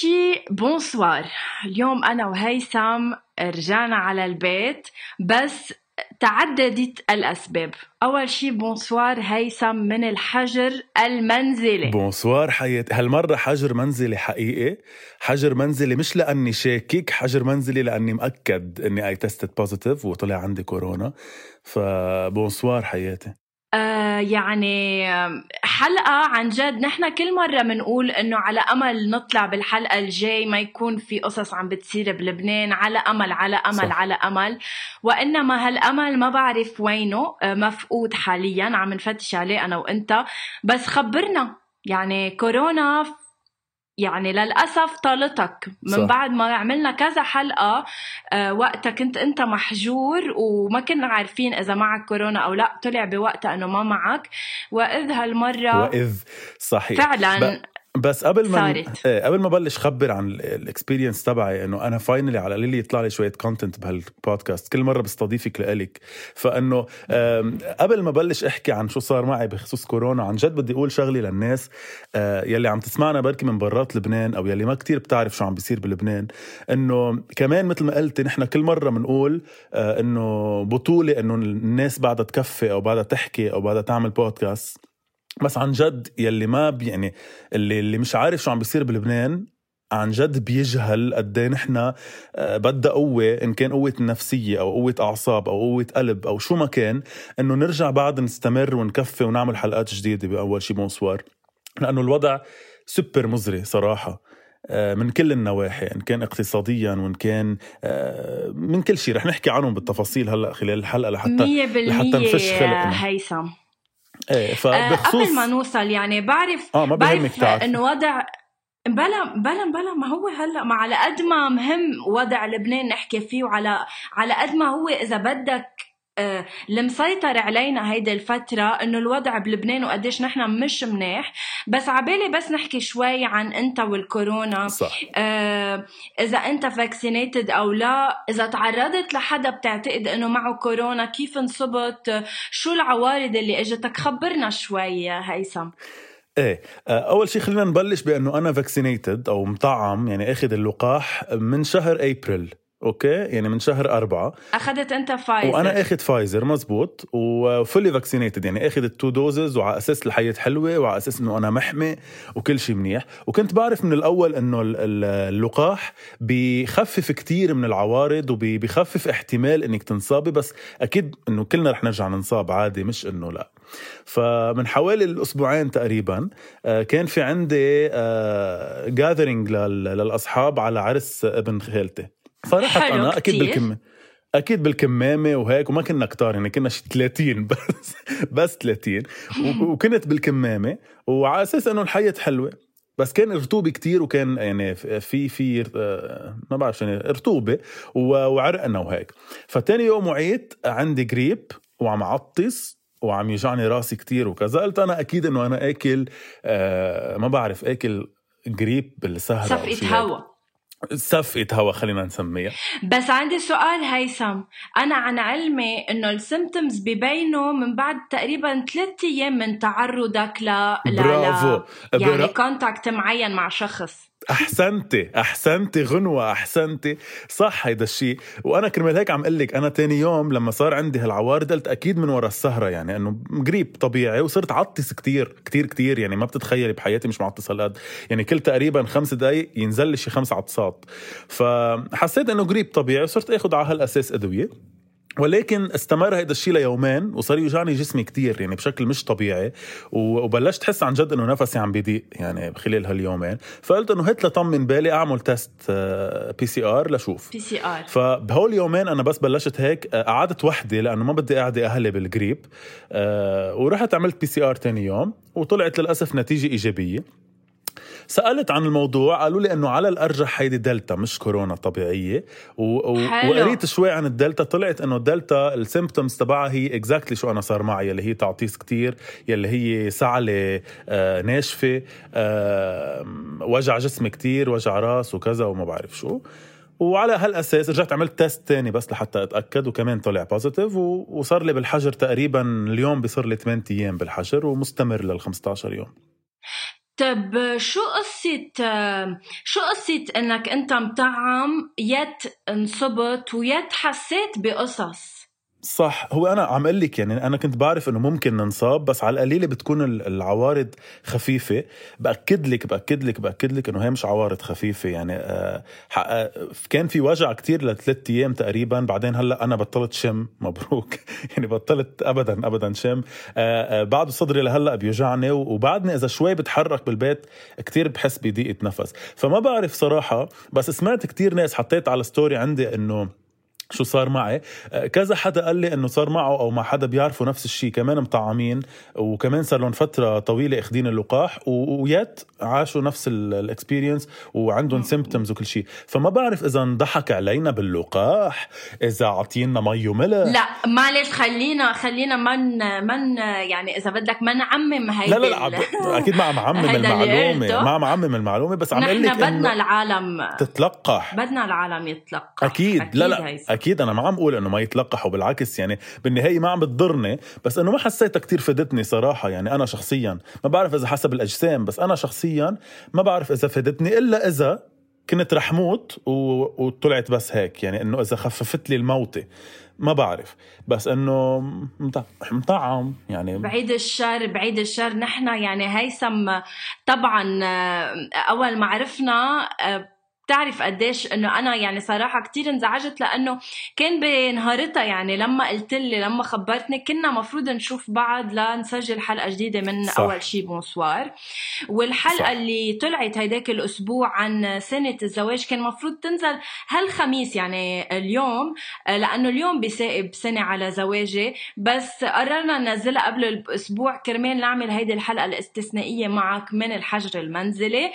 شي bonsoir. اليوم أنا وهيثم رجعنا على البيت بس تعددت الأسباب. أول شي bonsoir هيثم من الحجر المنزلي. bonsoir حياتي هالمرة حجر منزلي حقيقي. حجر منزلي مش لأني شاكك حجر منزلي لأني مأكد أني I tested positive وطلع عندي كورونا. ف bonsoir حياتي. آه، يعني حلقة عن جد. نحن كل مرة بنقول إنه على أمل نطلع بالحلقة الجاي ما يكون في قصص عم بتصير بلبنان. على أمل على أمل صح. على أمل. وإنما هالأمل ما بعرف وينه آه، مفقود حاليا. عم نفتش عليه أنا وإنت. بس خبرنا يعني كورونا يعني للأسف طالتك من صح. بعد ما عملنا كذا حلقة آه وقتها كنت أنت محجور وما كنا عارفين إذا معك كورونا أو لا. طلع بوقتها أنه ما معك. وإذ هالمرة وإذ صحيح. فعلا ب... بس قبل ما صارت. إيه قبل ما بلش خبر عن ال experience تبعي إنه أنا finally على لي يطلع لي شوية content بهالبودكاست كل مرة بستضيفك لإلك. فإنه قبل ما بلش أحكي عن شو صار معي بخصوص كورونا عن جد بدي أقول شغله للناس. آه، يلي عم تسمعنا بركي من برات لبنان أو يلي ما كتير بتعرف شو عم بيصير بلبنان. إنه كمان مثل ما قلتي نحن كل مرة بنقول آه، إنه بطولة إنه الناس بعدها تكفي أو بعدها تحكي أو بعدها تعمل بودكاست بس عن جد يلي ما بي يعني اللي اللي مش عارف شو عم بيصير بلبنان عن جد بيجهل قد إيه نحن آه، بدها قوة إن كان قوة النفسية أو قوة أعصاب أو قوة قلب أو شو ما كان إنه نرجع بعد نستمر ونكفي ونعمل حلقات جديدة بأول شي bonsoir. لأنه الوضع سوبر مزري صراحة آه، من كل النواحي إن كان اقتصاديا وإن كان آه، من كل شيء رح نحكي عنهم بالتفاصيل هلأ خلال الحلقة لحتى لحتى نفش خلقنا. هيثم. إيه فبخصوص قبل ما نوصل يعني بعرف آه ما بعرف إنه وضع بلا بلا بلا ما هو هلا ما على قد ما مهم وضع لبنان نحكي فيه وعلى على قد ما هو إذا بدك آه، المسيطر علينا هيدي الفترة إنه الوضع بلبنان وقديش نحن مش منيح. بس عبالي بس نحكي شوي عن أنت والكورونا. صح. آه إذا أنت vaccinated أو لا إذا تعرضت لحدا بتعتقد إنه معه كورونا كيف انصبت؟ شو العوارض اللي اجتك خبرنا شوي هيثم. إيه آه، أول شيء خلينا نبلش بأنه أنا vaccinated أو مطعم يعني أخذ اللقاح من شهر أبريل. okay؟ يعني من شهر أربعة. أخذت أنت فايزر وأنا آخذ فايزر مزبوط. و fully vaccinated يعني اخذ ال two doses وعلى أساس الحياة حلوة وعلى أساس إنه أنا محمي وكل شيء منيح. وكنت بعرف من الأول إنه اللقاح بخفف كتير من العوارض وبخفف احتمال إنك تنصابي. بس أكيد إنه كلنا رح نرجع ننصاب عادي مش إنه لا. فمن حوالي الأسبوعين تقريبا آه، كان في عندي جاذرينج آه، للأصحاب على عرس ابن خالتي. فرحت أنا أكيد بالكمه أكيد بالكمامة وهيك وما كنا كتار يعني كنا شي 30 بس بس 30 وكنت بالكمامة وعلى أساس إنه الحياة حلوة بس كان رطوبة كتير وكان يعني في في آه، ما بعرف يعني رطوبة وعرقنا وهيك. فتاني يوم وعيت عندي جريب وعم عطس وعم يوجعني راسي كتير وكذا. قلت أنا أكيد إنه أنا آكل آه ما بعرف آكل جريب بالسهرة صفقة هوا. صفقة هوا خلينا نسميها. بس عندي سؤال هيثم. أنا عن علمي إنه ال symptoms ببينوا من بعد تقريبا ثلاثة أيام من تعرضك ل برافو. ل... يعني contact معين مع شخص. أحسنتي أحسنتي غنوة أحسنتي. صح هيدا الشيء وأنا كرمال هيك عم أقول لك أنا تاني يوم لما صار عندي هالعوارض قلت أكيد من ورا السهرة يعني إنه قريب طبيعي وصرت عطس كتير كتير كتير. يعني ما بتتخيلي بحياتي مش معطس هالقد. يعني كل تقريبا خمس دقائق ينزل لي شي خمس عطسات. فحسيت إنه قريب طبيعي وصرت اخذ على هالأساس أدوية. ولكن استمر هيدا الشيء ليومين وصار يوجعني جسمي كتير يعني بشكل مش طبيعي وبلشت احس عن جد إنه نفسي عم بيضيق يعني خلال هاليومين. فقلت إنه هات لطمن بالي أعمل test PCR لشوف. PCR فبهول اليومين أنا بس بلشت هيك آه، قعدت وحدي لأنه ما بدي أعدي أهلي بالجريب آه، ورحت عملت PCR تاني يوم وطلعت للأسف نتيجة إيجابية. سألت عن الموضوع قالوا لي إنه على الأرجح هيدي دلتا مش كورونا طبيعية. و... و... وقريت شوي عن الدلتا طلعت إنه الدلتا ال symptoms تبعها هي exactly شو أنا صار معي يلي هي تعطيس كتير يلي هي سعلة آه ناشفة آه وجع جسم كتير وجع راس وكذا وما بعرف شو. وعلى هالأساس رجعت عملت test تاني بس لحتى أتأكد وكمان طلع positive وصار لي بالحجر تقريبا اليوم بصير لي 8 أيام بالحجر ومستمر لل 15 يوم. طب شو قصة شو قصة إنك أنت مطعم يت انصبت ويت حسيت بقصص؟ صح. هو أنا عم أقول لك يعني أنا كنت بعرف إنه ممكن ننصاب بس على القليلة بتكون العوارض خفيفة. بأكد لك بأكد لك بأكد لك إنه هي مش عوارض خفيفة يعني آه, آه، كان في وجع كتير لثلاث أيام تقريبا. بعدين هلأ أنا بطلت شم مبروك. يعني بطلت ابدا ابدا شم. آه بعد صدري لهلأ بيوجعني. وبعدني إذا شوي بتحرك بالبيت كتير بحس بضيقة نفس. فما بعرف صراحة بس سمعت كتير ناس حطيت على story عندي إنه شو صار معي. آه، كذا حدا قال لي إنه صار معه أو مع حدا بيعرفوا نفس الشيء كمان مطعمين وكمان صار لهم فترة طويلة أخذين اللقاح و yet عاشوا نفس ال experience وعندهم symptoms وكل شيء فما بعرف إذا انضحك علينا باللقاح إذا عطينا مي وملح. لا معلش خلينا خلينا من من يعني إذا بدك ما نعمم هيدي لا لا لا أكيد ما عم عمم المعلومة. ما عم عمم المعلومة بس عم لك بدنا العالم تتلقح. بدنا العالم يتلقح. أكيد, أكيد لا لا. أكيد أنا ما عم أقول إنه ما يتلقحوا بالعكس يعني بالنهاية ما عم بتضرني بس إنه ما حسيتها كتير فادتني صراحة يعني أنا شخصيا. ما بعرف إذا حسب الأجسام بس أنا شخصيا ما بعرف إذا فادتني إلا إذا كنت رح موت و... وطلعت بس هيك يعني إنه إذا خففت لي الموتة. ما بعرف. بس إنه مطعم يعني. بعيد الشر بعيد الشر. نحن يعني هيثم طبعا أول ما عرفنا بتعرف قديش إنه أنا يعني صراحة كتير انزعجت لأنه كان بنهارتها يعني لما قلت لي لما خبرتني كنا مفروض نشوف بعض لنسجل حلقة جديدة من صح. أول شي بونسوار والحلقة صح. اللي طلعت هيداك الأسبوع عن سنة الزواج كان مفروض تنزل هالخميس يعني اليوم لأنه اليوم بسائب سنة على زواجي بس قررنا ننزلها قبل الأسبوع كرمال نعمل هيدي الحلقة الاستثنائية معك من الحجر المنزلي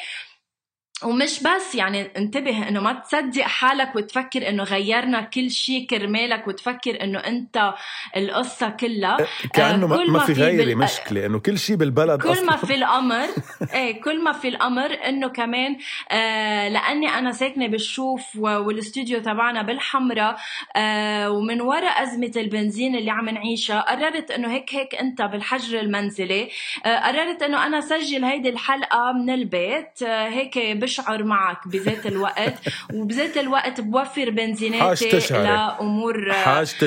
ومش بس يعني انتبه إنه ما تصدق حالك وتفكر إنه غيرنا كل شيء كرمالك وتفكر إنه أنت القصة كلها كانه آه ما, ما في غيري بال... مشكلة إنه كل شيء بالبلد كل أصلاً. ما في الأمر إيه كل ما في الأمر إنه كمان آه لأني أنا ساكنة بالشوف والاستوديو تبعنا بالحمراء آه ومن وراء أزمة البنزين اللي عم نعيشها قررت إنه هيك هيك أنت بالحجر المنزلي آه قررت إنه أنا سجل هيدي الحلقة من البيت آه هيك بشعر معك بذات الوقت وبذات الوقت بوفر بنزيناتي لأمور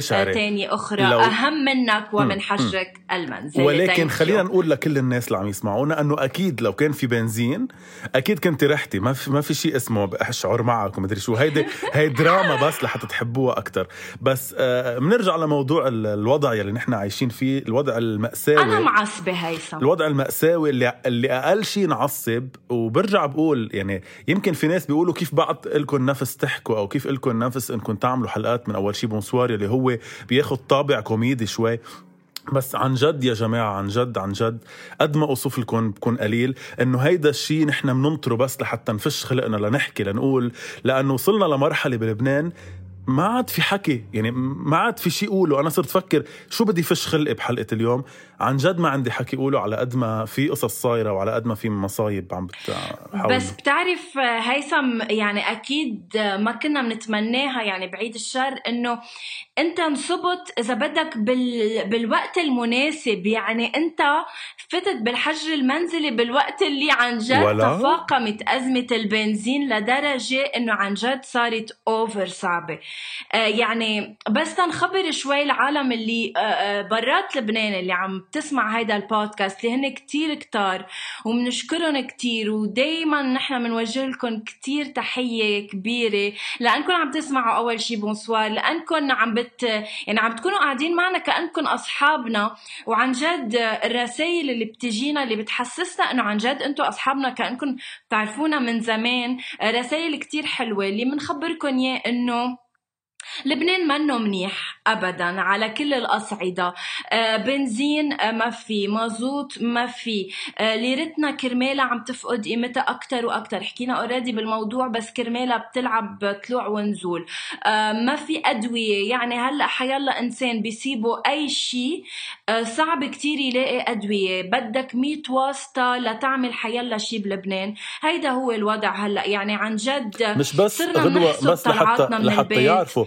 تانية أخرى. لو... أهم منك ومن حجرك المنزل ولكن خلينا نقول لكل الناس اللي عم يسمعونا إنه أكيد لو كان في بنزين أكيد كنت رحتي. ما في ما في شيء اسمه أشعر معك ومدري شو. هيدي هي دراما بس لحتى تحبوها أكثر بس آه بنرجع لموضوع الوضع يلي نحن عايشين فيه الوضع المأساوي. أنا معصبة هيثم الوضع المأساوي اللي اللي أقل شيء نعصب وبرجع بقول يعني يعني يمكن في ناس بيقولوا كيف بعد لكم نفس تحكوا أو كيف لكم نفس إنكم تعملوا حلقات من أول شيء بونسوار اللي هو بياخد طابع كوميدي شوي. بس عن جد يا جماعة عن جد عن جد قد ما أوصف لكم بكون قليل إنه هيدا الشيء نحن بننطره بس لحتى نفش خلقنا لنحكي لنقول لأنه وصلنا لمرحلة بلبنان ما عاد في حكي يعني ما عاد في شيء اقوله أنا صرت أفكر شو بدي فش خلقي بحلقة اليوم. عن جد ما عندي حكي اقوله على قد ما في قصص صايرة وعلى قد ما في مصايب عم بتحاول بس بتعرف هيثم يعني أكيد ما كنا بنتمناها يعني بعيد الشر إنه أنت انصبت إذا بدك بال... بالوقت المناسب. يعني أنت فتت بالحجر المنزلي بالوقت اللي عن جد ولا. تفاقمت أزمة البنزين لدرجة إنه عن جد صارت اوفر صعبة. آه يعني بس تنخبر شوي العالم اللي آه, آه، برات لبنان اللي عم تسمع هيدا البودكاست اللي هن كتير كتار وبنشكرهم كتير ودايما نحن بنوجه لكم كتير تحية كبيرة لأنكم عم تسمعوا أول شي bonsoir لأنكم عم بت يعني عم تكونوا قاعدين معنا كأنكم أصحابنا وعن جد الرسائل اللي بتجينا اللي بتحسسنا إنه عن جد أنتم أصحابنا كأنكم بتعرفونا من زمان رسائل كتير حلوة اللي بنخبركم إياه إنه لبنان منه منيح ابدا على كل الأصعدة. آه، بنزين آه، ما في. مازوت ما في. آه، ليرتنا كرمالها عم تفقد قيمتها أكثر وأكثر حكينا already بالموضوع بس كرمالها بتلعب طلوع ونزول. ما في أدوية. يعني هلأ حيلا إنسان بيسيبه أي شيء صعب كتير يلاقي أدوية. بدك 100 واسطة لتعمل حيلا شيء بلبنان. هيدا هو الوضع هلأ. يعني عن جد مش بس غدوة بس لحتى لحتى يعرفوا.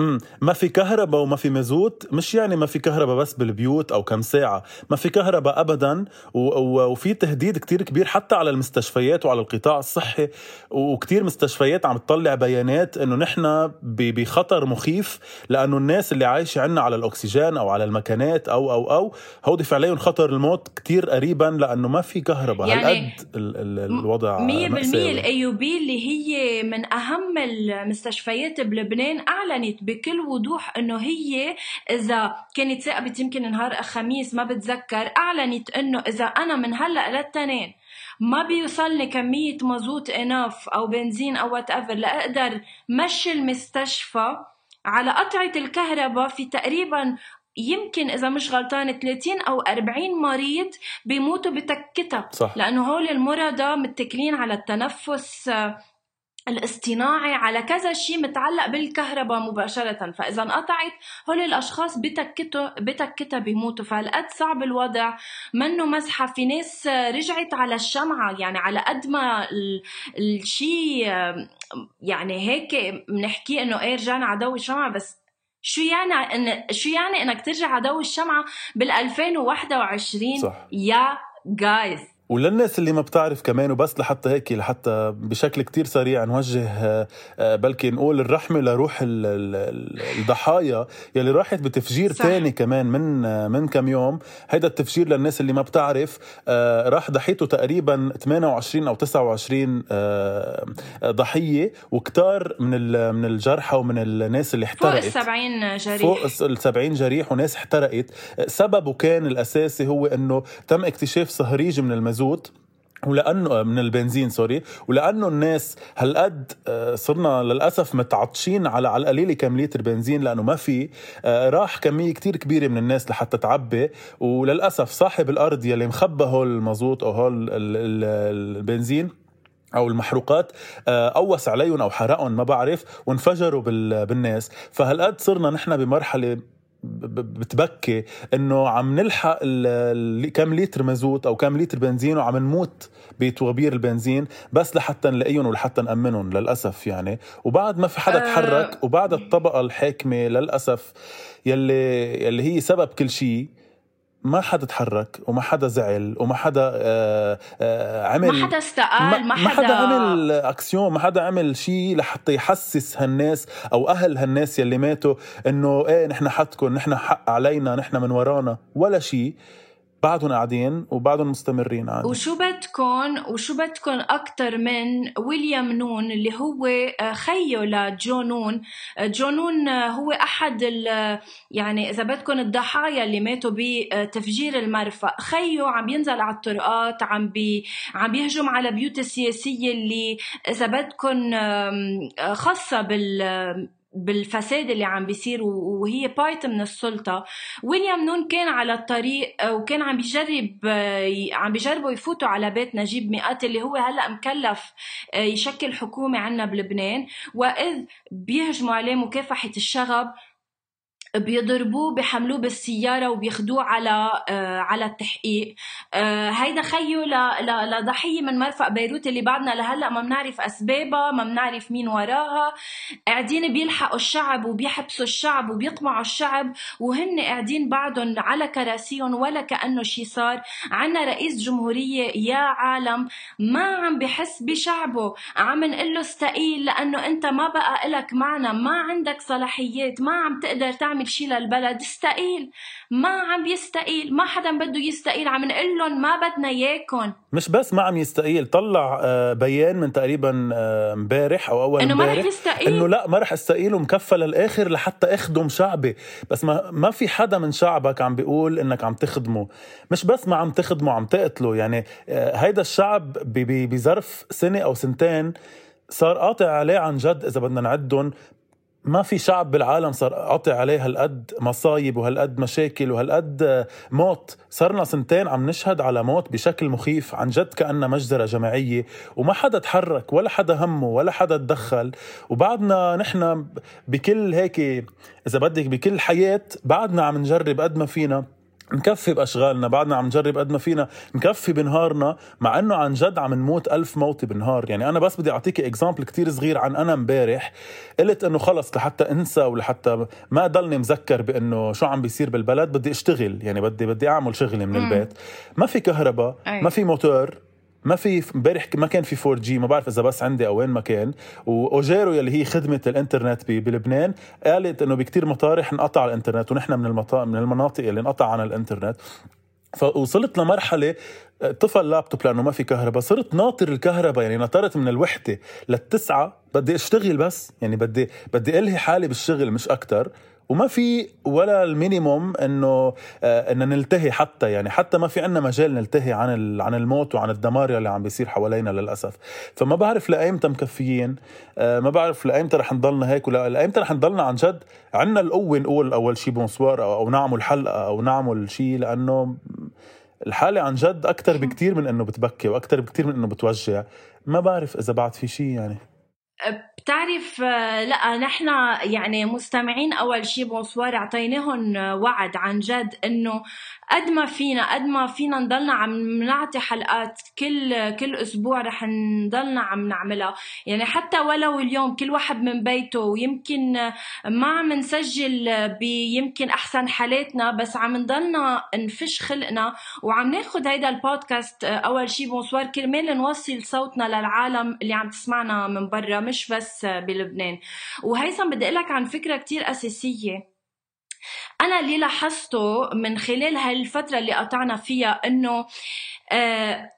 امم ما في كهرباء وما في مازوت مش يعني ما في كهرباء بس بالبيوت أو كم ساعة. ما في كهرباء ابدا و... و... وفي تهديد كتير كبير حتى على المستشفيات وعلى القطاع الصحي وكتير مستشفيات عم تطلع بيانات إنه نحن ب... بخطر مخيف لأنه الناس اللي عايشة عنا على الأكسجين أو على المكانات أو أو أو هودي فعليا خطر الموت كتير قريبا لأنه ما في كهرباء. يعني هالقد ال... ال... الوضع 100% الايوبي اللي هي من أهم المستشفيات بلبنان أعلنت بكل وضوح إنه هي إذا كانت ثاقبت يمكن نهار خميس ما بتذكر أعلنت إنه إذا أنا من هلأ للتنين ما بيوصلني كمية مازوت enough أو بنزين أو whatever لأقدر مشي المستشفى على قطعة الكهرباء في تقريبا يمكن إذا مش غلطان 30 أو 40 مريض بيموتوا بتكتها صح. لأنه هول المرضى متكلين على التنفس الاصطناعي على كذا شيء متعلق بالكهرباء مباشرة. فإذا انقطعت هول الأشخاص بتكتوا بتكتها بيموتوا. فهالقد صعب الوضع. منه مزحة في ناس رجعت على الشمعة. يعني على قد ما الشيء يعني هيك بنحكي إنه إيه رجعنا على ضوء الشمعة. بس شو يعني ان شو يعني إنك ترجع على ضوء الشمعة بال 2021 صح. يا جايز وللناس اللي ما بتعرف كمان وبس لحتى هيك لحتى بشكل كتير سريع نوجه آه، بلكي نقول الرحمة لروح الضحايا يلي راحت بتفجير صح. تاني كمان من آه، من كم يوم. هيدا التفجير للناس اللي ما بتعرف آه، راح ضحيته تقريبا 28 أو 29 ضحية وكتار من من الجرحى ومن الناس اللي احترقت فوق ال 70 جريح. فوق ال 70 جريح وناس احترقت. سببه كان الأساسي هو إنه تم اكتشاف صهريج من المزود. المازوت ولأنه من البنزين سوري. ولأنه الناس هالقد آه، صرنا للأسف متعطشين على على القليله كم لتر بنزين لأنه ما في آه، راح كمية كتير كبيرة من الناس لحتى تعبي. وللأسف صاحب الأرض يلي مخبى هول المازوت أو هول البنزين أو المحروقات آه، قوس عليهم أو حرقهم ما بعرف وانفجروا بالناس. فهالقد صرنا نحن بمرحلة بتبكي إنه عم نلحق كم لتر مازوت أو كم لتر بنزين وعم نموت بطوابير البنزين بس لحتى نلاقيهم ولحتى نأمنهم للأسف يعني وبعد ما في حدا آه. تحرك وبعد الطبقة الحاكمة للأسف يلي يلي هي سبب كل شيء ما حدا تحرك وما حدا زعل وما حدا آآ آه، آآ آه، عمل ما حدا استقال ما حدا, ما حدا عمل أكسيون ما حدا عمل شيء لحتى يحسس هالناس أو أهل هالناس يلي ماتوا إنه إيه نحن حدكم نحن حق علينا نحن من ورانا ولا شيء بعدهم قاعدين وبعدهم مستمرين عادي وشو بدكم وشو بدكم أكثر من ويليام نون اللي هو آه، خيه لجو نون. آه، جو نون آه، هو أحد يعني إذا بدكم الضحايا اللي ماتوا بتفجير المرفأ خيه عم ينزل على الطرقات عم بي عم بيهجم على بيوت السياسية اللي إذا بدكم خاصة بال بالفساد اللي عم بيصير وهي بارت من السلطة. ويليام نون كان على الطريق وكان عم بيجرب عم بيجربوا يفوتوا على بيت نجيب مئات اللي هو هلأ مكلف يشكل حكومة عنا بلبنان. وإذ بيهجموا عليه مكافحة الشغب بيضربوه بيحملوه بالسيارة وبياخدوه على آه على التحقيق. آه هيدا خيو لضحية من مرفق بيروت اللي بعدنا. لهلأ ما بنعرف أسبابها ما بنعرف مين وراها. قاعدين بيلحقوا الشعب وبيحبسوا الشعب وبيقمعوا الشعب وهن قاعدين بعدهم على كراسيهم ولا كأنه شي صار. عنا رئيس جمهورية يا عالم ما عم بحس بشعبه. عم نقول له استقيل لأنه أنت ما بقى لك معنا ما عندك صلاحيات ما عم تقدر تعمل يعمل شيء للبلد استقيل. ما عم يستقيل ما حدا بده يستقيل. عم نقول لهم ما بدنا إياكم. مش بس ما عم يستقيل طلع آه، بيان من تقريبا آه، امبارح أو أول إنه ما رح يستقيل. إنه لا ما رح استقيل ومكفى للآخر لحتى أخدم شعبي. بس ما ما في حدا من شعبك عم بيقول إنك عم تخدمه. مش بس ما عم تخدمه عم تقتله. يعني آه، هيدا الشعب بظرف سنة أو سنتين صار قاطع عليه عن جد إذا بدنا نعدهم. ما في شعب بالعالم صار قاطع عليه هالقد مصايب وهالقد مشاكل وهالقد موت. صرنا سنتين عم نشهد على موت بشكل مخيف عن جد كأنها مجزرة جماعية وما حدا تحرك ولا حدا همه ولا حدا تدخل. وبعدنا نحن بكل هيك إذا بدك بكل حياة بعدنا عم نجرب قد ما فينا. نكفي بأشغالنا بعدنا عم نجرب قد ما فينا نكفي بنهارنا مع إنه عن جد عم نموت ألف موتة بالنهار يعني أنا بس بدي اعطيك example كتير صغير عن أنا امبارح. قلت إنه خلص لحتى أنسى ولحتى ما ضلني مذكر بإنه شو عم بيصير بالبلد بدي أشتغل. يعني بدي بدي أعمل شغلي من البيت. ما في كهرباء ما في موتور ما في امبارح ما كان في 4G ما بعرف إذا بس عندي أو وين ما كان. وأوجيرو يلي هي خدمة الإنترنت بلبنان قالت إنه بكتير مطارح انقطع الإنترنت ونحن من المطا... من المناطق اللي انقطع عن الإنترنت. فوصلت لمرحلة طفل لابتوب لأنه ما في كهرباء صرت ناطر الكهرباء يعني نطرت من الوحدة للتسعة بدي أشتغل بس يعني بدي بدي ألهي حالي بالشغل مش أكثر وما في ولا ال minimum إنه آه انه نلتهي حتى يعني حتى ما في عنا مجال نلتهي عن عن الموت وعن الدمار اللي عم بيصير حوالينا للأسف. فما بعرف لايمتى مكفيين آه ما بعرف لايمتى رح نضلنا هيك ولا لايمتى رح نضلنا عن جد. عنا القوة نقول أول شيء بونسوار أو, أو نعمل حلقه أو نعمل شيء لأنه الحالة عن جد أكثر بكتير من إنه بتبكي وأكثر بكتير من إنه بتوجع. ما بعرف إذا بعد في شيء يعني. بتعرف لا نحن يعني مستمعين أول شيء bonsoir اعطيناهم وعد عن جد إنه قد ما فينا قد ما فينا نضلنا عم نعطي حلقات كل كل أسبوع رح نضلنا عم نعملها. يعني حتى ولو اليوم كل واحد من بيته ويمكن ما عم نسجل بيمكن أحسن حالاتنا بس عم نضلنا نفش خلقنا. وعم ناخذ هيدا البودكاست أول شيء bonsoir كرمال نوصل صوتنا للعالم اللي عم تسمعنا من برا مش بس بلبنان. وهيثم بدي لك عن فكرة كتير أساسية. أنا اللي لاحظته من خلال هالفترة اللي قطعنا فيها إنه آه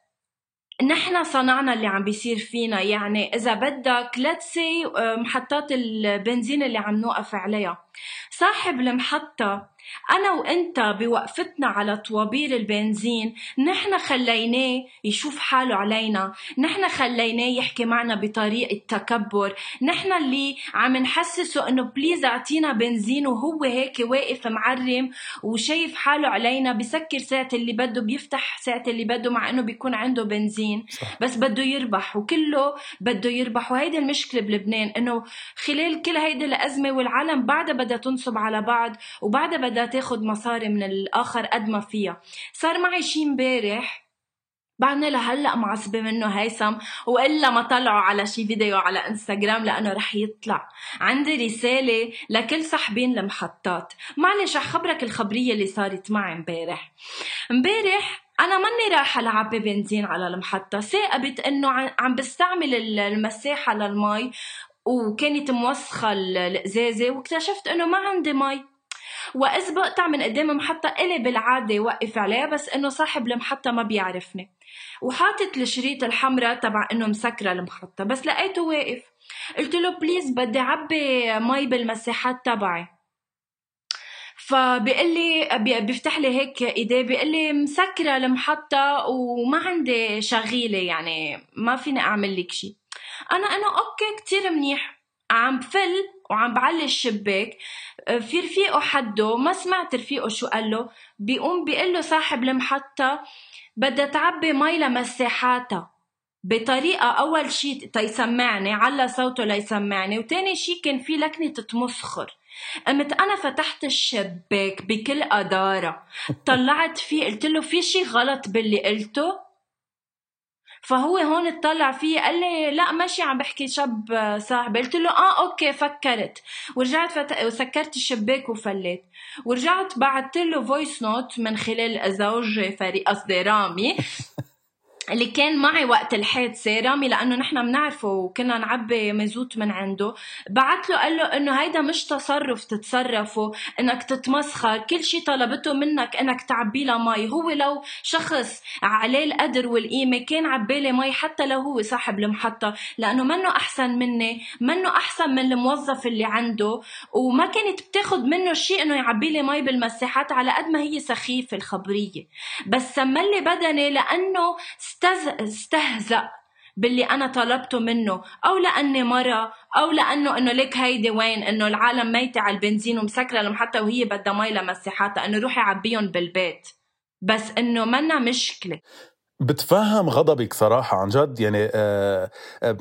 نحن صنعنا اللي عم بيصير فينا. يعني إذا بدك لتسي آه، محطات البنزين اللي عم نوقف عليها. صاحب المحطة أنا وأنت بوقفتنا على طوابير البنزين نحن خليناه يشوف حاله علينا. نحن خليناه يحكي معنا بطريقة تكبر نحن اللي عم نحسسه أنه بليز أعطينا بنزين وهو هيك واقف معرم وشايف حاله علينا بسكر ساعة اللي بده بيفتح ساعة اللي بده مع أنه بيكون عنده بنزين. صح. بس بده يربح وكله بده يربح. وهيدي المشكلة بلبنان أنه خلال كل هيدي الأزمة والعالم بعدها بدها تنصب على بعض وبعدها بدها تاخد مصاري من الآخر قد ما فيها. صار معي شي امبارح بعدني لهلأ معصبه منه هيثم وإلا ما طلعوا على شي فيديو على إنستغرام لأنه رح يطلع. عندي رسالة لكل صاحبين المحطات. معلش رح خبرك الخبرية اللي صارت معي امبارح. امبارح أنا ماني رايحة لعبي بنزين على المحطة. ثاقبت إنه عم بستعمل المساحة للمي وكانت موسخة الإزازة واكتشفت إنه ما عندي مي. وإذ بقطع من قدام محطة إلي بالعادة وقف عليها بس إنه صاحب المحطة ما بيعرفني. وحاطط الشريط الحمراء تبع إنه مسكرة المحطة بس لقيته واقف. قلت له please بدي عبي مي بالمساحات تبعي. فبيقول لي بيفتح لي هيك إيديه بيقول لي مسكرة المحطة وما عندي شغيلة يعني ما فيني أعمل لك شيء أنا أنا okay كتير منيح. عم بفل وعم بعلي الشباك آه، في رفيقه حده ما سمعت رفيقه شو قال له بيقوم بيقول له صاحب المحطة بدها تعبي مي لمساحاتها. بطريقة أول شي تيسمعني على صوته ليسمعني وتاني شي كان في لكنة تمسخر. قمت أنا فتحت الشباك بكل قدارة طلعت فيه قلت له في شي غلط باللي قلته؟ فهو هون اطلع فيه قال لي لا ماشي عم بحكي شاب صاحبي. قلت له آه okay فكرت. ورجعت فت... وسكرت الشباك وفليت. ورجعت بعثت له voice note من خلال زوج فريق قصدي رامي. اللي كان معي وقت الحادثة رامي لأنه نحن بنعرفه وكنا نعبي مازوت من عنده. بعت له قال له إنه هيدا مش تصرف تتصرفه إنك تتمسخر كل شي طلبته منك إنك تعبي له مي هو لو شخص عليه القدر والقيمة كان عبالي مي حتى لو هو صاحب المحطة. لأنه منه أحسن مني منه أحسن من الموظف اللي عنده. وما كانت بتاخد منه شيء إنه يعبي لي مي بالمساحات على قد ما هي سخيفة الخبرية. بس سملي بدني لأنه استهزأ باللي أنا طلبته منه أو لأني مرة أو لأنه إنه ليك هيدي وين إنه العالم ميتة على البنزين ومسكرة المحطه وهي بدها مي لمساحاتها إنه روحي عبيهم بالبيت. بس إنه منا مشكلة. بتفهم غضبك صراحة عن جد. يعني آه آه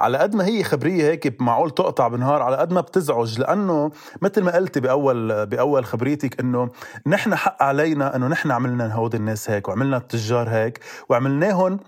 على قد ما هي خبرية هيك معقول تقطع بنهار على قد ما بتزعج. لأنه مثل ما قلتي بأول بأول خبريتك إنه نحن حق علينا إنه نحن عملنا هود الناس هيك وعملنا التجار هيك وعملناهم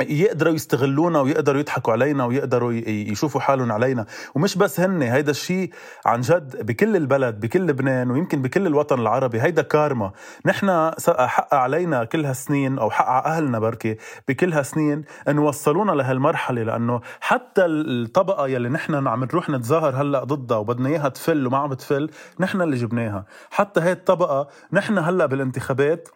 يقدروا يستغلونا ويقدروا يضحكوا علينا ويقدروا يشوفوا حالهم علينا. ومش بس هن هيدا الشيء عن جد بكل البلد بكل لبنان ويمكن بكل الوطن العربي هيدا كارما. نحن حق علينا كل هالسنين أو حق أهلنا بركي بكل هالسنين أن وصلونا لهالمرحلة. لأنه حتى الطبقة يلي نحن عم نروح نتظاهر هلأ ضدها وبدنا إياها تفل وما عم تفل نحن اللي جبناها. حتى هي الطبقة نحن هلأ بالانتخابات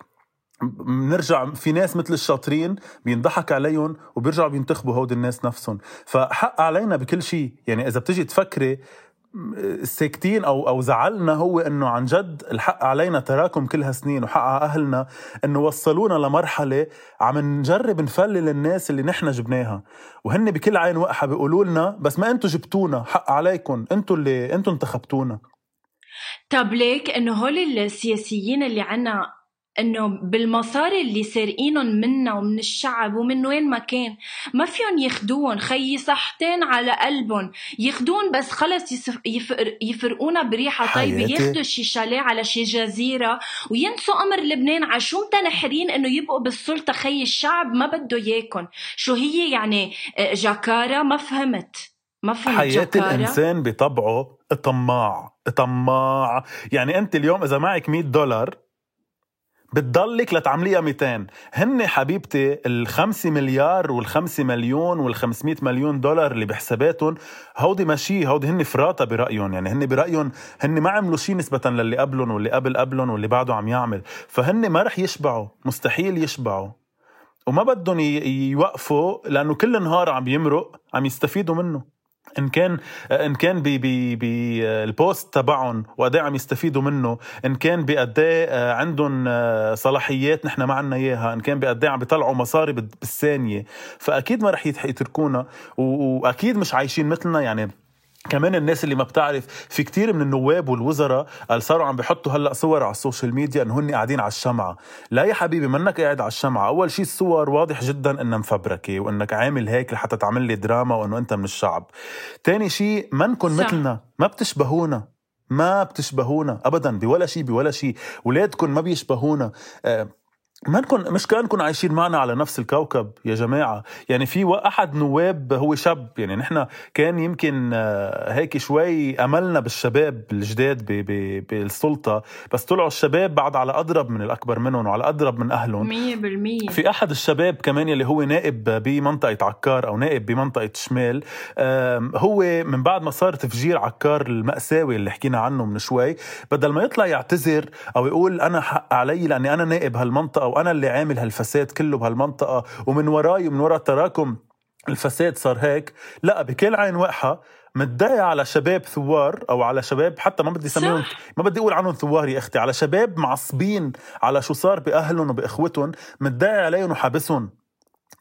بنرجع في ناس مثل الشاطرين بينضحك عليهم وبيرجعوا بينتخبوا هود الناس نفسهم. فحق علينا بكل شيء. يعني إذا بتجي تفكري ساكتين أو أو زعلنا هو إنه عن جد الحق علينا تراكم كل هالسنين وحق على أهلنا إنه وصلونا لمرحلة عم نجرب نفلل الناس اللي نحن جبناها. وهن بكل عين وقحة بيقولوا لنا بس ما أنتم جبتونا حق عليكم أنتم اللي أنتم انتخبتونا. طب ليك إنه هول السياسيين اللي عنا إنه بالمصاري اللي سارقينهم منا ومن الشعب ومن وين ما كان ما فيهم ياخدوهم خيي صحتين على قلبهم. ياخدون بس خلص يفر يفرقونا بريحة. طيبه ياخدوا شي شاليه على شي جزيرة وينسوا أمر لبنان. على شو متنحرين إنه يبقوا بالسلطة خي الشعب؟ ما بده اياكم شو هي يعني؟ آه، جاكارا؟ ما فهمت. ما فهمت حياة جاكارة. الإنسان بطبعه طماع. طماع. يعني أنت اليوم إذا معك 100 دولار بتضلك لتعمليها 200 هن حبيبتي ال5 مليار وال5 مليون وال500 مليون دولار اللي بحساباتهم هودي ماشي هودي هن فراطة برأيهم. يعني هن برأيهم هن ما عملوا شيء نسبة للي قبلهم واللي قبل قبلهم واللي بعده عم يعمل. فهن ما رح يشبعوا مستحيل يشبعوا. وما بدهم يوقفوا لأنه كل نهار عم يمرق عم يستفيدوا منه. ان كان ان كان بالبوست تبعهم وقد عم يستفيدوا منه. ان كان بقد آه، عندهم آه، صلاحيات نحن ما عنا إياها. ان كان بقد عم بيطلعوا مصاري بالثانية. فأكيد ما رح يتركونا وأكيد مش عايشين مثلنا. يعني كمان الناس اللي ما بتعرف في كتير من النواب والوزراء صاروا عم بيحطوا هلأ صور على ال social media إنه هن قاعدين على الشمعة. لا يا حبيبي منك قاعد على الشمعة. أول شيء الصور واضح جدا إنها مفبركة وإنك عامل هيك لحتى تعمل لي دراما وإنه أنت من الشعب. تاني شيء منكم مثلنا ما بتشبهونا. ما بتشبهونا ابدا بولا شيء بولا شيء ولادكم ما بيشبهونا. آه ما نكون مش كانكم عايشين معنا على نفس الكوكب يا جماعة. يعني في أحد نواب هو شاب. يعني نحن كان يمكن آه، هيك شوي أملنا بالشباب الجداد بالسلطة. بس طلعوا الشباب بعد على أضرب من الأكبر منهم وعلى أضرب من أهلهم. مية بالمية. في أحد الشباب كمان يلي هو نائب بمنطقة عكار أو نائب بمنطقة شمال هو من بعد ما صار تفجير عكار المأساوي اللي حكينا عنه من شوي بدل ما يطلع يعتذر أو يقول أنا حق علي لأني أنا نائب هالمنطقة وأنا اللي عامل هالفساد كله بهالمنطقة ومن وراي ومن وراء تراكم الفساد صار هيك. لا بكل عين وقحه متضايق على شباب ثوار أو على شباب حتى ما بدي أسميهم ما بدي أقول عنهم ثوار يا أختي على شباب معصبين على شو صار بأهلهم وبإخوتهم متضايق عليهم وحابسهم.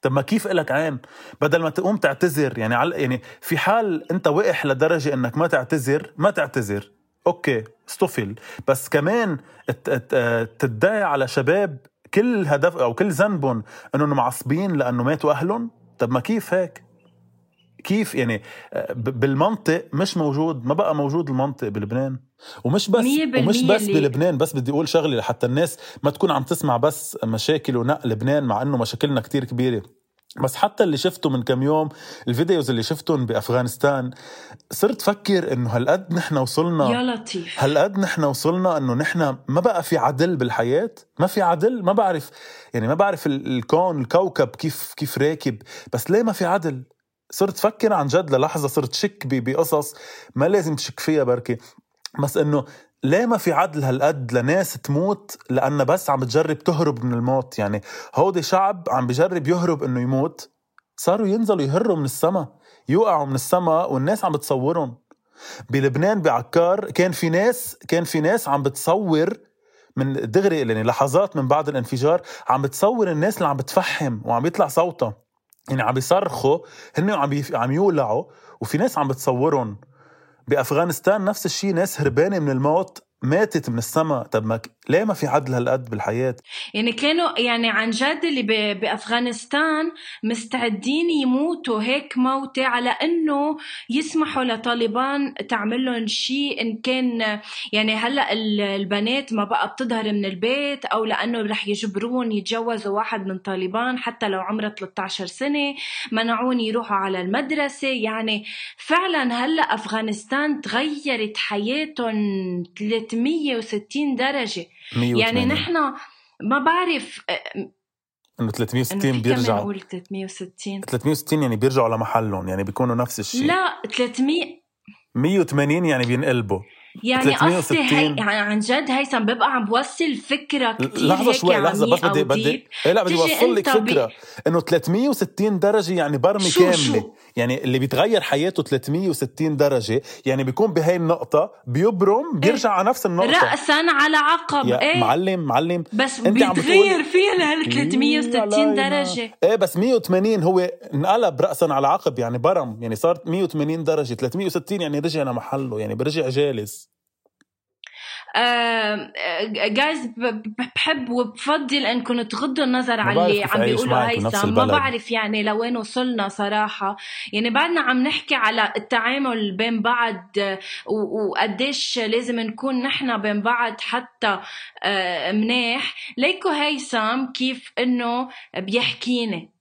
طب ما كيف إلك عين؟ بدل ما تقوم تعتذر يعني على يعني في حال أنت وقح لدرجة إنك ما تعتذر ما تعتذر. أوكي استفل. بس كمان تدعي على شباب كل هدف أو كل ذنبهم إنهم معصبين لأنه ماتوا أهلهم؟ طب ما كيف هيك؟ كيف يعني بالمنطق مش موجود ما بقى موجود المنطق بلبنان. ومش بس ومش بس بلبنان بس بدي أقول شغله لحتى الناس ما تكون عم تسمع بس مشاكل ونق لبنان مع إنه مشاكلنا كتير كبيرة. بس حتى اللي شفته من كم يوم الفيديوز اللي شفتهم بأفغانستان صرت فكر إنه هالقد نحن وصلنا يا لطيف. هالقد نحن وصلنا إنه نحن ما بقى في عدل بالحياة ما في عدل ما بعرف يعني ما بعرف الكون الكوكب كيف كيف راكب بس ليه ما في عدل؟ صرت فكر عن جد للحظة صرت شك بقصص ما لازم تشك فيها بركي بس إنه ليه ما في عدل هالقد لناس تموت لأنها بس عم بتجرب تهرب من الموت؟ يعني هودي شعب عم بجرب يهرب إنه يموت. صاروا ينزلوا يهروا من السما يوقعوا من السما والناس عم بتصورهم. بلبنان بعكار كان في ناس كان في ناس عم بتصور من دغري يعني لحظات من بعد الانفجار عم بتصور الناس اللي عم بتفحم وعم يطلع صوتها. يعني عم بيصرخوا هن عم عم يولعوا وفي ناس عم بتصورهم. بأفغانستان نفس الشيء ناس هربانة من الموت. ماتت من السما. طب ما ليه ما في عدل هالقد بالحياة؟ يعني كانوا يعني عن جد اللي بأفغانستان مستعدين يموتوا هيك موتة على أنه يسمحوا لطالبان تعمل لهم شيء إن كان يعني هلأ البنات ما بقى بتظهر من البيت أو لأنه رح يجبرون يتجوزوا واحد من طالبان حتى لو عمره 13 سنة منعون يروحوا على المدرسة. يعني فعلا هلأ أفغانستان تغيرت حياتهم 360 درجة. 180. يعني نحن ما بعرف إنه 360 بيرجعوا نقول 360 360 يعني بيرجعوا لمحلهم يعني بيكونوا نفس الشيء. لا 300 180 يعني بينقلبوا. يعني قصدي هي يعني عن جد هيثم ببقى عم بوصل فكرة كثير لحظة شوي لحظة بس بدي بدي إيه لا بدي أوصل لك فكرة. إنه 360 درجة يعني برمه شو كاملة. شو؟ يعني اللي بيتغير حياته 360 درجة يعني بيكون بهي النقطة بيبرم بيرجع إيه؟ على نفس النقطة. راسا على عقب. يا إيه. معلم معلم. بس أنت بيتغير فيها لهال 360 درجة. إيه بس 180 هو انقلب راسا على عقب يعني برم. يعني صار 180 درجة 360 يعني رجع لمحله يعني برجع جالس. جايز بحب وبفضل انكم تغضوا النظر على اللي عم بيقولوا هيثم ما بعرف يعني لوين وصلنا صراحة. يعني بعدنا عم نحكي على التعامل بين بعض وقديش لازم نكون نحن بين بعض حتى آه، منيح. ليكو هيثم كيف إنه بيحكيني.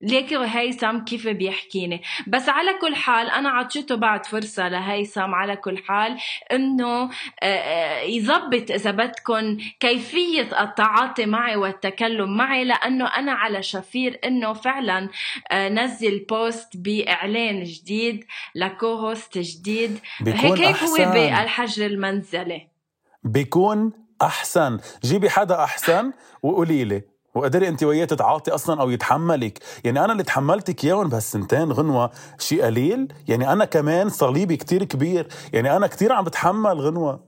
ليكي وهيثم كيف بيحكيني؟ بس على كل حال أنا عطيته بعد فرصة لهيثم على كل حال إنه آه، آه، يظبط إذا بدكم كيفية التعاطي معي والتكلم معي لأنه أنا على شفير إنه فعلا آه، نزل post بإعلان جديد ل co-host جديد. هيك هيك هو بالحجر المنزلي. بيكون أحسن. جيبي حدا أحسن وقولي لي. وقدري انت وياه تتعاطي أصلا أو يتحملك يعني أنا اللي تحملتك اياهم بهالسنتين غنوة شيء قليل. يعني أنا كمان صليبي كتير كبير. يعني أنا كتير عم بتحمل غنوة.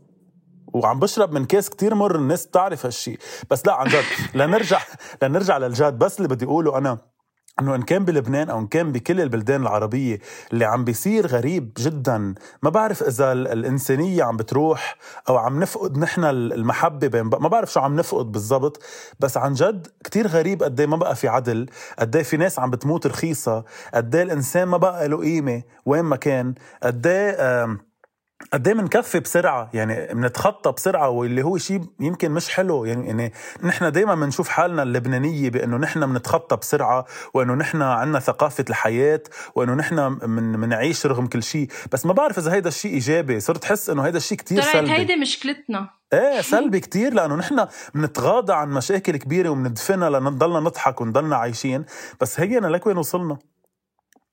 وعم بشرب من كاس كتير مر. الناس بتعرف هالشيء. بس لا عن جد. لنرجع لنرجع للجاد. بس اللي بدي أقوله أنا إنه إن كان بلبنان أو إن كان بكل البلدان العربية اللي عم بيصير غريب جدا ما بعرف إذا الإنسانية عم بتروح أو عم نفقد نحن المحبة بين ما بعرف شو عم نفقد بالضبط بس عن جد كتير غريب قد ما بقى في عدل قد في ناس عم بتموت رخيصة قد الإنسان ما بقى له قيمة وين ما كان قد قد إيه بنكفي بسرعة يعني بنتخطى بسرعة واللي هو شيء يمكن مش حلو. يعني يعني نحن دائما بنشوف حالنا اللبنانية بأنه نحن بنتخطى بسرعة وأنه نحن عندنا ثقافة الحياة وأنه نحن بنعيش رغم كل شيء. بس ما بعرف إذا هيدا الشيء إيجابي. صرت احس إنه هيدا الشيء كتير سلبي. هيدي مشكلتنا. إيه سلبي كتير لأنه نحن بنتغاضى عن مشاكل كبيرة وبندفنها لنضلنا نضحك ونضلنا عايشين. بس هينا لك وين وصلنا؟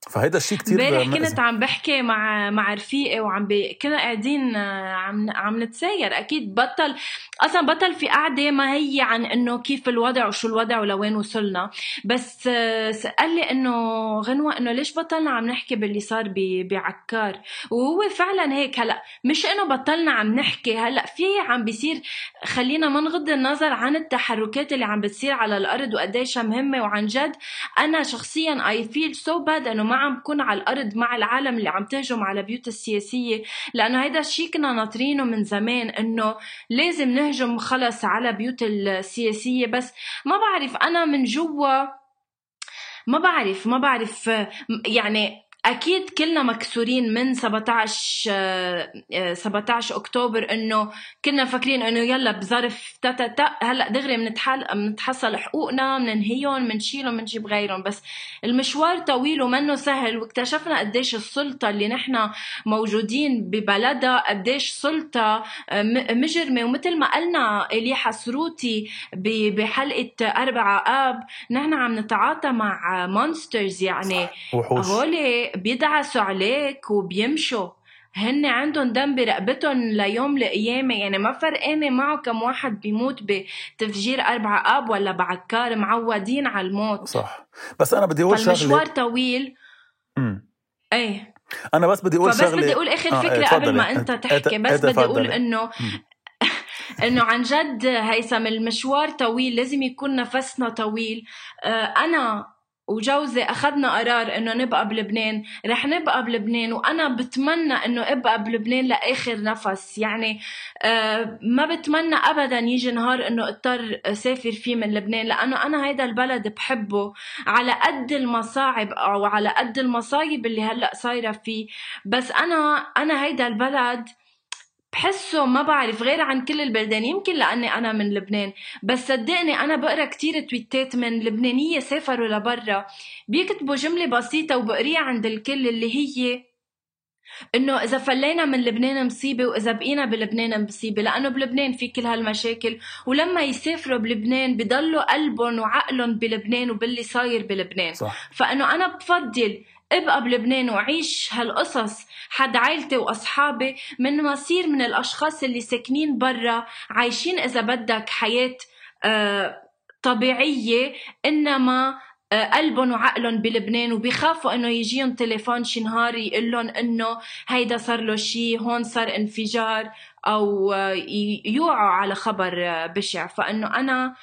فهيدا الشيء كثير امبارح كنت عم بحكي مع مع رفيقي وعم ب... كنا قاعدين آه، عم عم نتساير. أكيد بطل أصلا بطل في قعدة ما هي عن إنه كيف الوضع وشو الوضع ولوين وصلنا. بس آه، قال لي إنه غنوة إنه ليش بطلنا عم نحكي باللي صار ب... بعكار؟ وهو فعلا هيك. هلأ مش إنه بطلنا عم نحكي هلأ في عم بيصير خلينا ما نغض النظر عن التحركات اللي عم بتصير على الأرض وقديش مهمة وعن جد. أنا شخصيا I feel so bad إنه ما عم بكون على الأرض مع العالم اللي عم تهجم على بيوت السياسية. لأنه هيدا الشيء كنا ناطرينه من زمان إنه لازم نهجم خلص على بيوت السياسية. بس ما بعرف أنا من جوا ما بعرف ما بعرف يعني أكيد كلنا مكسورين من 17 17 أكتوبر إنه كنا فاكرين إنه يلا بظرف تا تا تا. هلأ دغري بنتحل بنتحصل حقوقنا بننهيهم بنشيلهم بنجيب غيرهم. بس المشوار طويل ومنه سهل واكتشفنا قديش السلطة اللي نحن موجودين ببلدها قديش سلطة مجرمة. ومثل ما قلنا الي حسروتي بحلقة أربعة آب نحن عم نتعاطى مع مونسترز يعني هول بيدعسوا عليك وبيمشوا. هن عندهم دم برقبتهم ليوم القيامة يعني ما فرقانة معه كم واحد بيموت بتفجير أربعة آب ولا بعكار معودين على الموت. صح. بس أنا بدي أقول شغلة. المشوار طويل. امم إيه. أنا بس بدي أقول شغلة بس بدي أقول آخر آه فكرة آه قبل ما أنت تحكي. بس بدي أقول إنه إنه عن جد هيثم المشوار طويل لازم يكون نفسنا طويل. آه أنا وجوزي أخذنا قرار إنه نبقى بلبنان. رح نبقى بلبنان وأنا بتمنى إنه أبقى بلبنان لآخر نفس. يعني آه ما بتمنى ابدا يجي نهار إنه أضطر أسافر فيه من لبنان لأنه أنا هيدا البلد بحبه على قد المصاعب أو على قد المصايب اللي هلأ صايرة فيه. بس أنا أنا هيدا البلد بحسه ما بعرف غير عن كل البلدان. يمكن لأني أنا من لبنان بس صدقني أنا بقرأ كتير تويتات من لبنانية سافروا لبرا. بيكتبوا جملة بسيطة وبقريها عند الكل اللي هي إنه إذا فلينا من لبنان مصيبة وإذا بقينا بلبنان مصيبة لأنه بلبنان في كل هالمشاكل. ولما يسافروا بلبنان بضلوا قلبهم وعقلهم بلبنان وباللي صاير بلبنان. صح. فإنه أنا بفضل ابقى بلبنان وعيش هالقصص حد عائلتي وأصحابي من مصير من الأشخاص اللي ساكنين برا عايشين إذا بدك حياة آه، طبيعية إنما آه، قلبهم وعقلهم بلبنان وبيخافوا إنه يجيهم تليفون شي نهار يقول لهم إنه هيدا صار له شيء هون صار انفجار أو آه، يوعوا على خبر بشع. فإنه أنا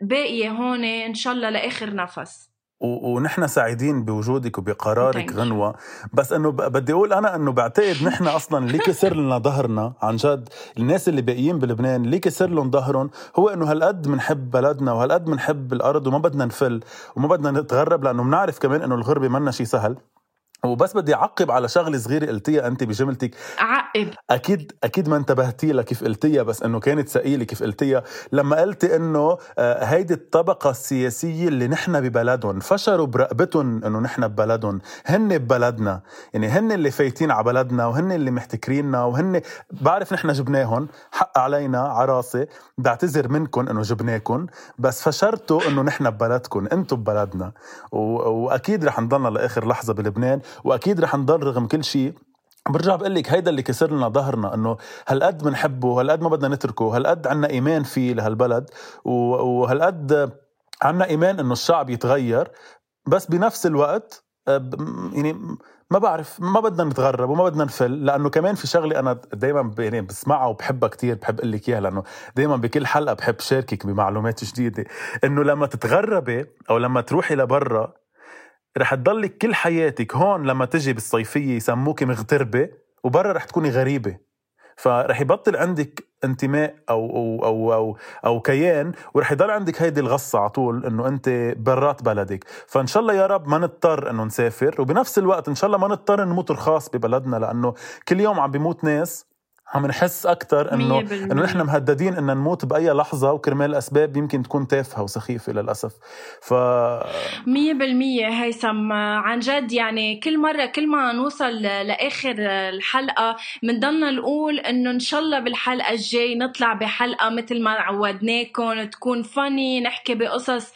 باقية هون إن شاء الله لآخر نفس. ونحن سعيدين بوجودك وبقرارك غنوة. بس إنه بدي أقول أنا إنه بعتقد نحن أصلا اللي كسر لنا ظهرنا. عن جد الناس اللي باقيين بلبنان اللي كسر لهم ظهرهم. هو إنه هالقد بنحب بلدنا وهالقد بنحب الأرض وما بدنا نفل وما بدنا نتغرب لأنه بنعرف كمان إنه الغربة منا شيء سهل. وبس بدي أعقب على شغلة صغيرة قلتيها أنت بجملتك. عقب أكيد أكيد ما انتبهتي لها كيف قلتيها بس إنه كانت ثقيلة كيف قلتيها لما قلتي إنه آه، هيدي الطبقة السياسية اللي نحن ببلدهم فشروا برقبتهم إنه نحن ببلدهم. هن ببلدنا. يعني هن اللي فايتين على بلدنا وهن اللي محتكريننا وهن بعرف نحن جبناهم. حق علينا عراسه بعتذر منكم إنه جبناكم بس فشرتوا إنه نحن ببلدكم. أنتم ببلدنا. و... وأكيد رح نضلنا لآخر لحظة بلبنان وأكيد رح نضل رغم كل شيء. برجع بقول لك هيدا اللي كسر لنا ظهرنا إنه هالقد بنحبه هالقد ما بدنا نتركه هالقد عنا إيمان فيه لهالبلد وهالقد عنا إيمان إنه الشعب يتغير بس بنفس الوقت آه، يعني ما بعرف ما بدنا نتغرب وما بدنا نفل لأنه كمان في شغلة أنا دائما يعني بسمعها وبحبها كتير بحب أقول لك إياها لأنه دائما بكل حلقة بحب شاركك بمعلومات جديدة إنه لما تتغربي أو لما تروحي لبرا رح تضلك كل حياتك هون لما تجي بالصيفية يسموك مغتربة وبرا رح تكوني غريبة. فرح يبطل عندك انتماء أو أو أو أو, أو كيان ورح يضل عندك هيدي الغصة على طول إنه أنت برات بلدك. فإن شاء الله يا رب ما نضطر إنه نسافر وبنفس الوقت إن شاء الله ما نضطر نموت رخاص ببلدنا لأنه كل يوم عم بيموت ناس عم نحس أكثر إنه إنه نحن مهددين ان نموت بأي لحظة وكرمال اسباب يمكن تكون تافهة وسخيفة للأسف. ف 100% هيثم عن جد يعني كل مرة كل ما نوصل لآخر الحلقة بنضلنا نقول إنه إن شاء الله بالحلقة الجاي نطلع بحلقة مثل ما عودناكم تكون فاني نحكي بقصص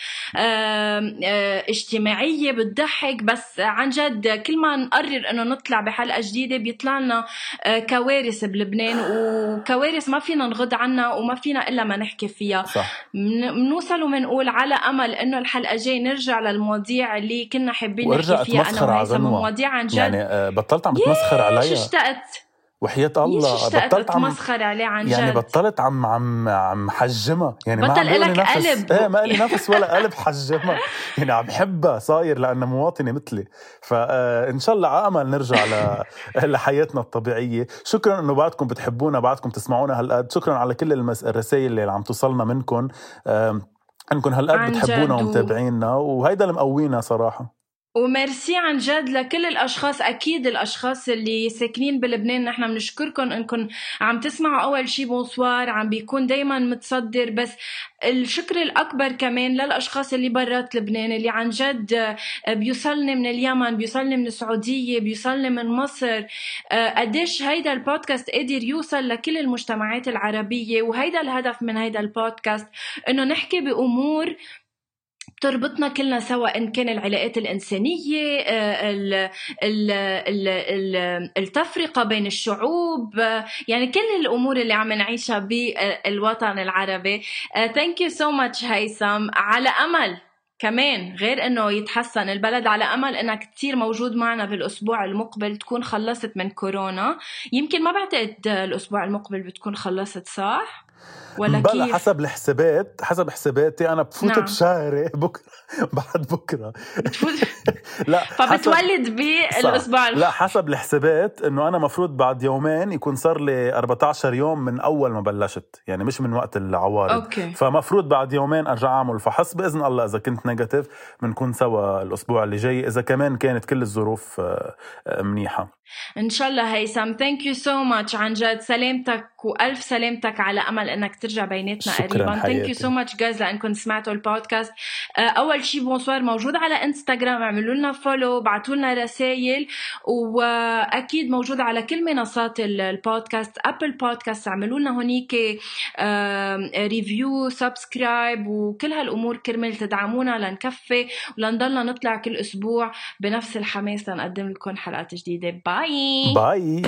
اجتماعية بتضحك. بس عن جد كل ما نقرر إنه نطلع بحلقة جديدة بيطلع لنا آه، كوارث بلبنان. لبنان وكوارث ما فينا نغض عنها وما فينا إلا ما نحكي فيها. صح. بنوصل وبنقول على أمل إنه الحلقة الجاي نرجع للمواضيع اللي كنا حابين نحكي فيها أنا وهيثم مواضيع عن جد. يعني آه، بطلت عم بتمسخر عليا اشتقت. وحياة الله بطلت عم مسخر عليه عن يعني جد. يعني بطلت عم عم عم حجمها. يعني بطل ما لك قلب. إيه ما لي نفس ولا قلب حجمها. يعني عم حبها صاير لأنها مواطنة مثلي. فان شاء الله على أمل نرجع ل... لحياتنا الطبيعية. شكرا إنه بعدكم بتحبونا بعدكم تسمعونا هالقد. شكرا على كل المس... الرسائل اللي عم توصلنا منكم انكم هالقد بتحبونا ومتابعينا وهيدا اللي مقوينا صراحة. وميرسي عن جد لكل الأشخاص أكيد الأشخاص اللي ساكنين بلبنان. نحن بنشكركم إنكم عم تسمعوا أول شي Bonsoir عم بيكون دايما متصدر. بس الشكر الأكبر كمان للأشخاص اللي برات لبنان اللي عن جد بيوصلني من اليمن بيوصلني من السعودية بيوصلني من مصر. قديش هيدا البودكاست قادر يوصل لكل المجتمعات العربية. وهيدا الهدف من هيدا البودكاست إنه نحكي بأمور تربطنا كلنا سوا إن كان العلاقات الإنسانية آه، التفرقة بين الشعوب يعني كل الأمور اللي عم نعيشها بالوطن العربي. thank you so much هيثم. على أمل. كمان غير إنه يتحسن البلد على أمل انك تصير موجود معنا بالأسبوع المقبل تكون خلصت من كورونا. يمكن ما بعتقد الأسبوع المقبل بتكون خلصت صح؟ ولا بلا كيف؟ حسب الحسابات حسب حساباتي. أنا بفوت نعم. بشهري بكرة بعد بكرة. لا فبتولد بالاسبوع لا حسب الحسابات إنه أنا مفروض بعد يومين يكون صار لي 14 يوم من أول ما بلشت. يعني مش من وقت العوارض. okay. فمفروض بعد يومين أرجع أعمل. فحص باذن الله إذا كنت negative بنكون سوا الأسبوع اللي جاي. إذا كمان كانت كل الظروف آه، آه، منيحة. إن شاء الله هيثم. thank you so much عن جد سلامتك وألف سلامتك على أمل إنك ترجع بيناتنا قريبا. thank you so much guys لأنكم سمعتوا البودكاست. آه، أول شيء Bonsoir موجود على انستغرام اعملوا لنا follow بعثوا لنا رسائل وأكيد موجود على كل منصات البودكاست. Apple Podcasts اعملوا لنا هونيك review subscribe وكل هالأمور كرمال تدعمونا لنكفي ولنضلنا نطلع كل أسبوع بنفس الحماس لنقدم لكم حلقات جديدة. bye. bye.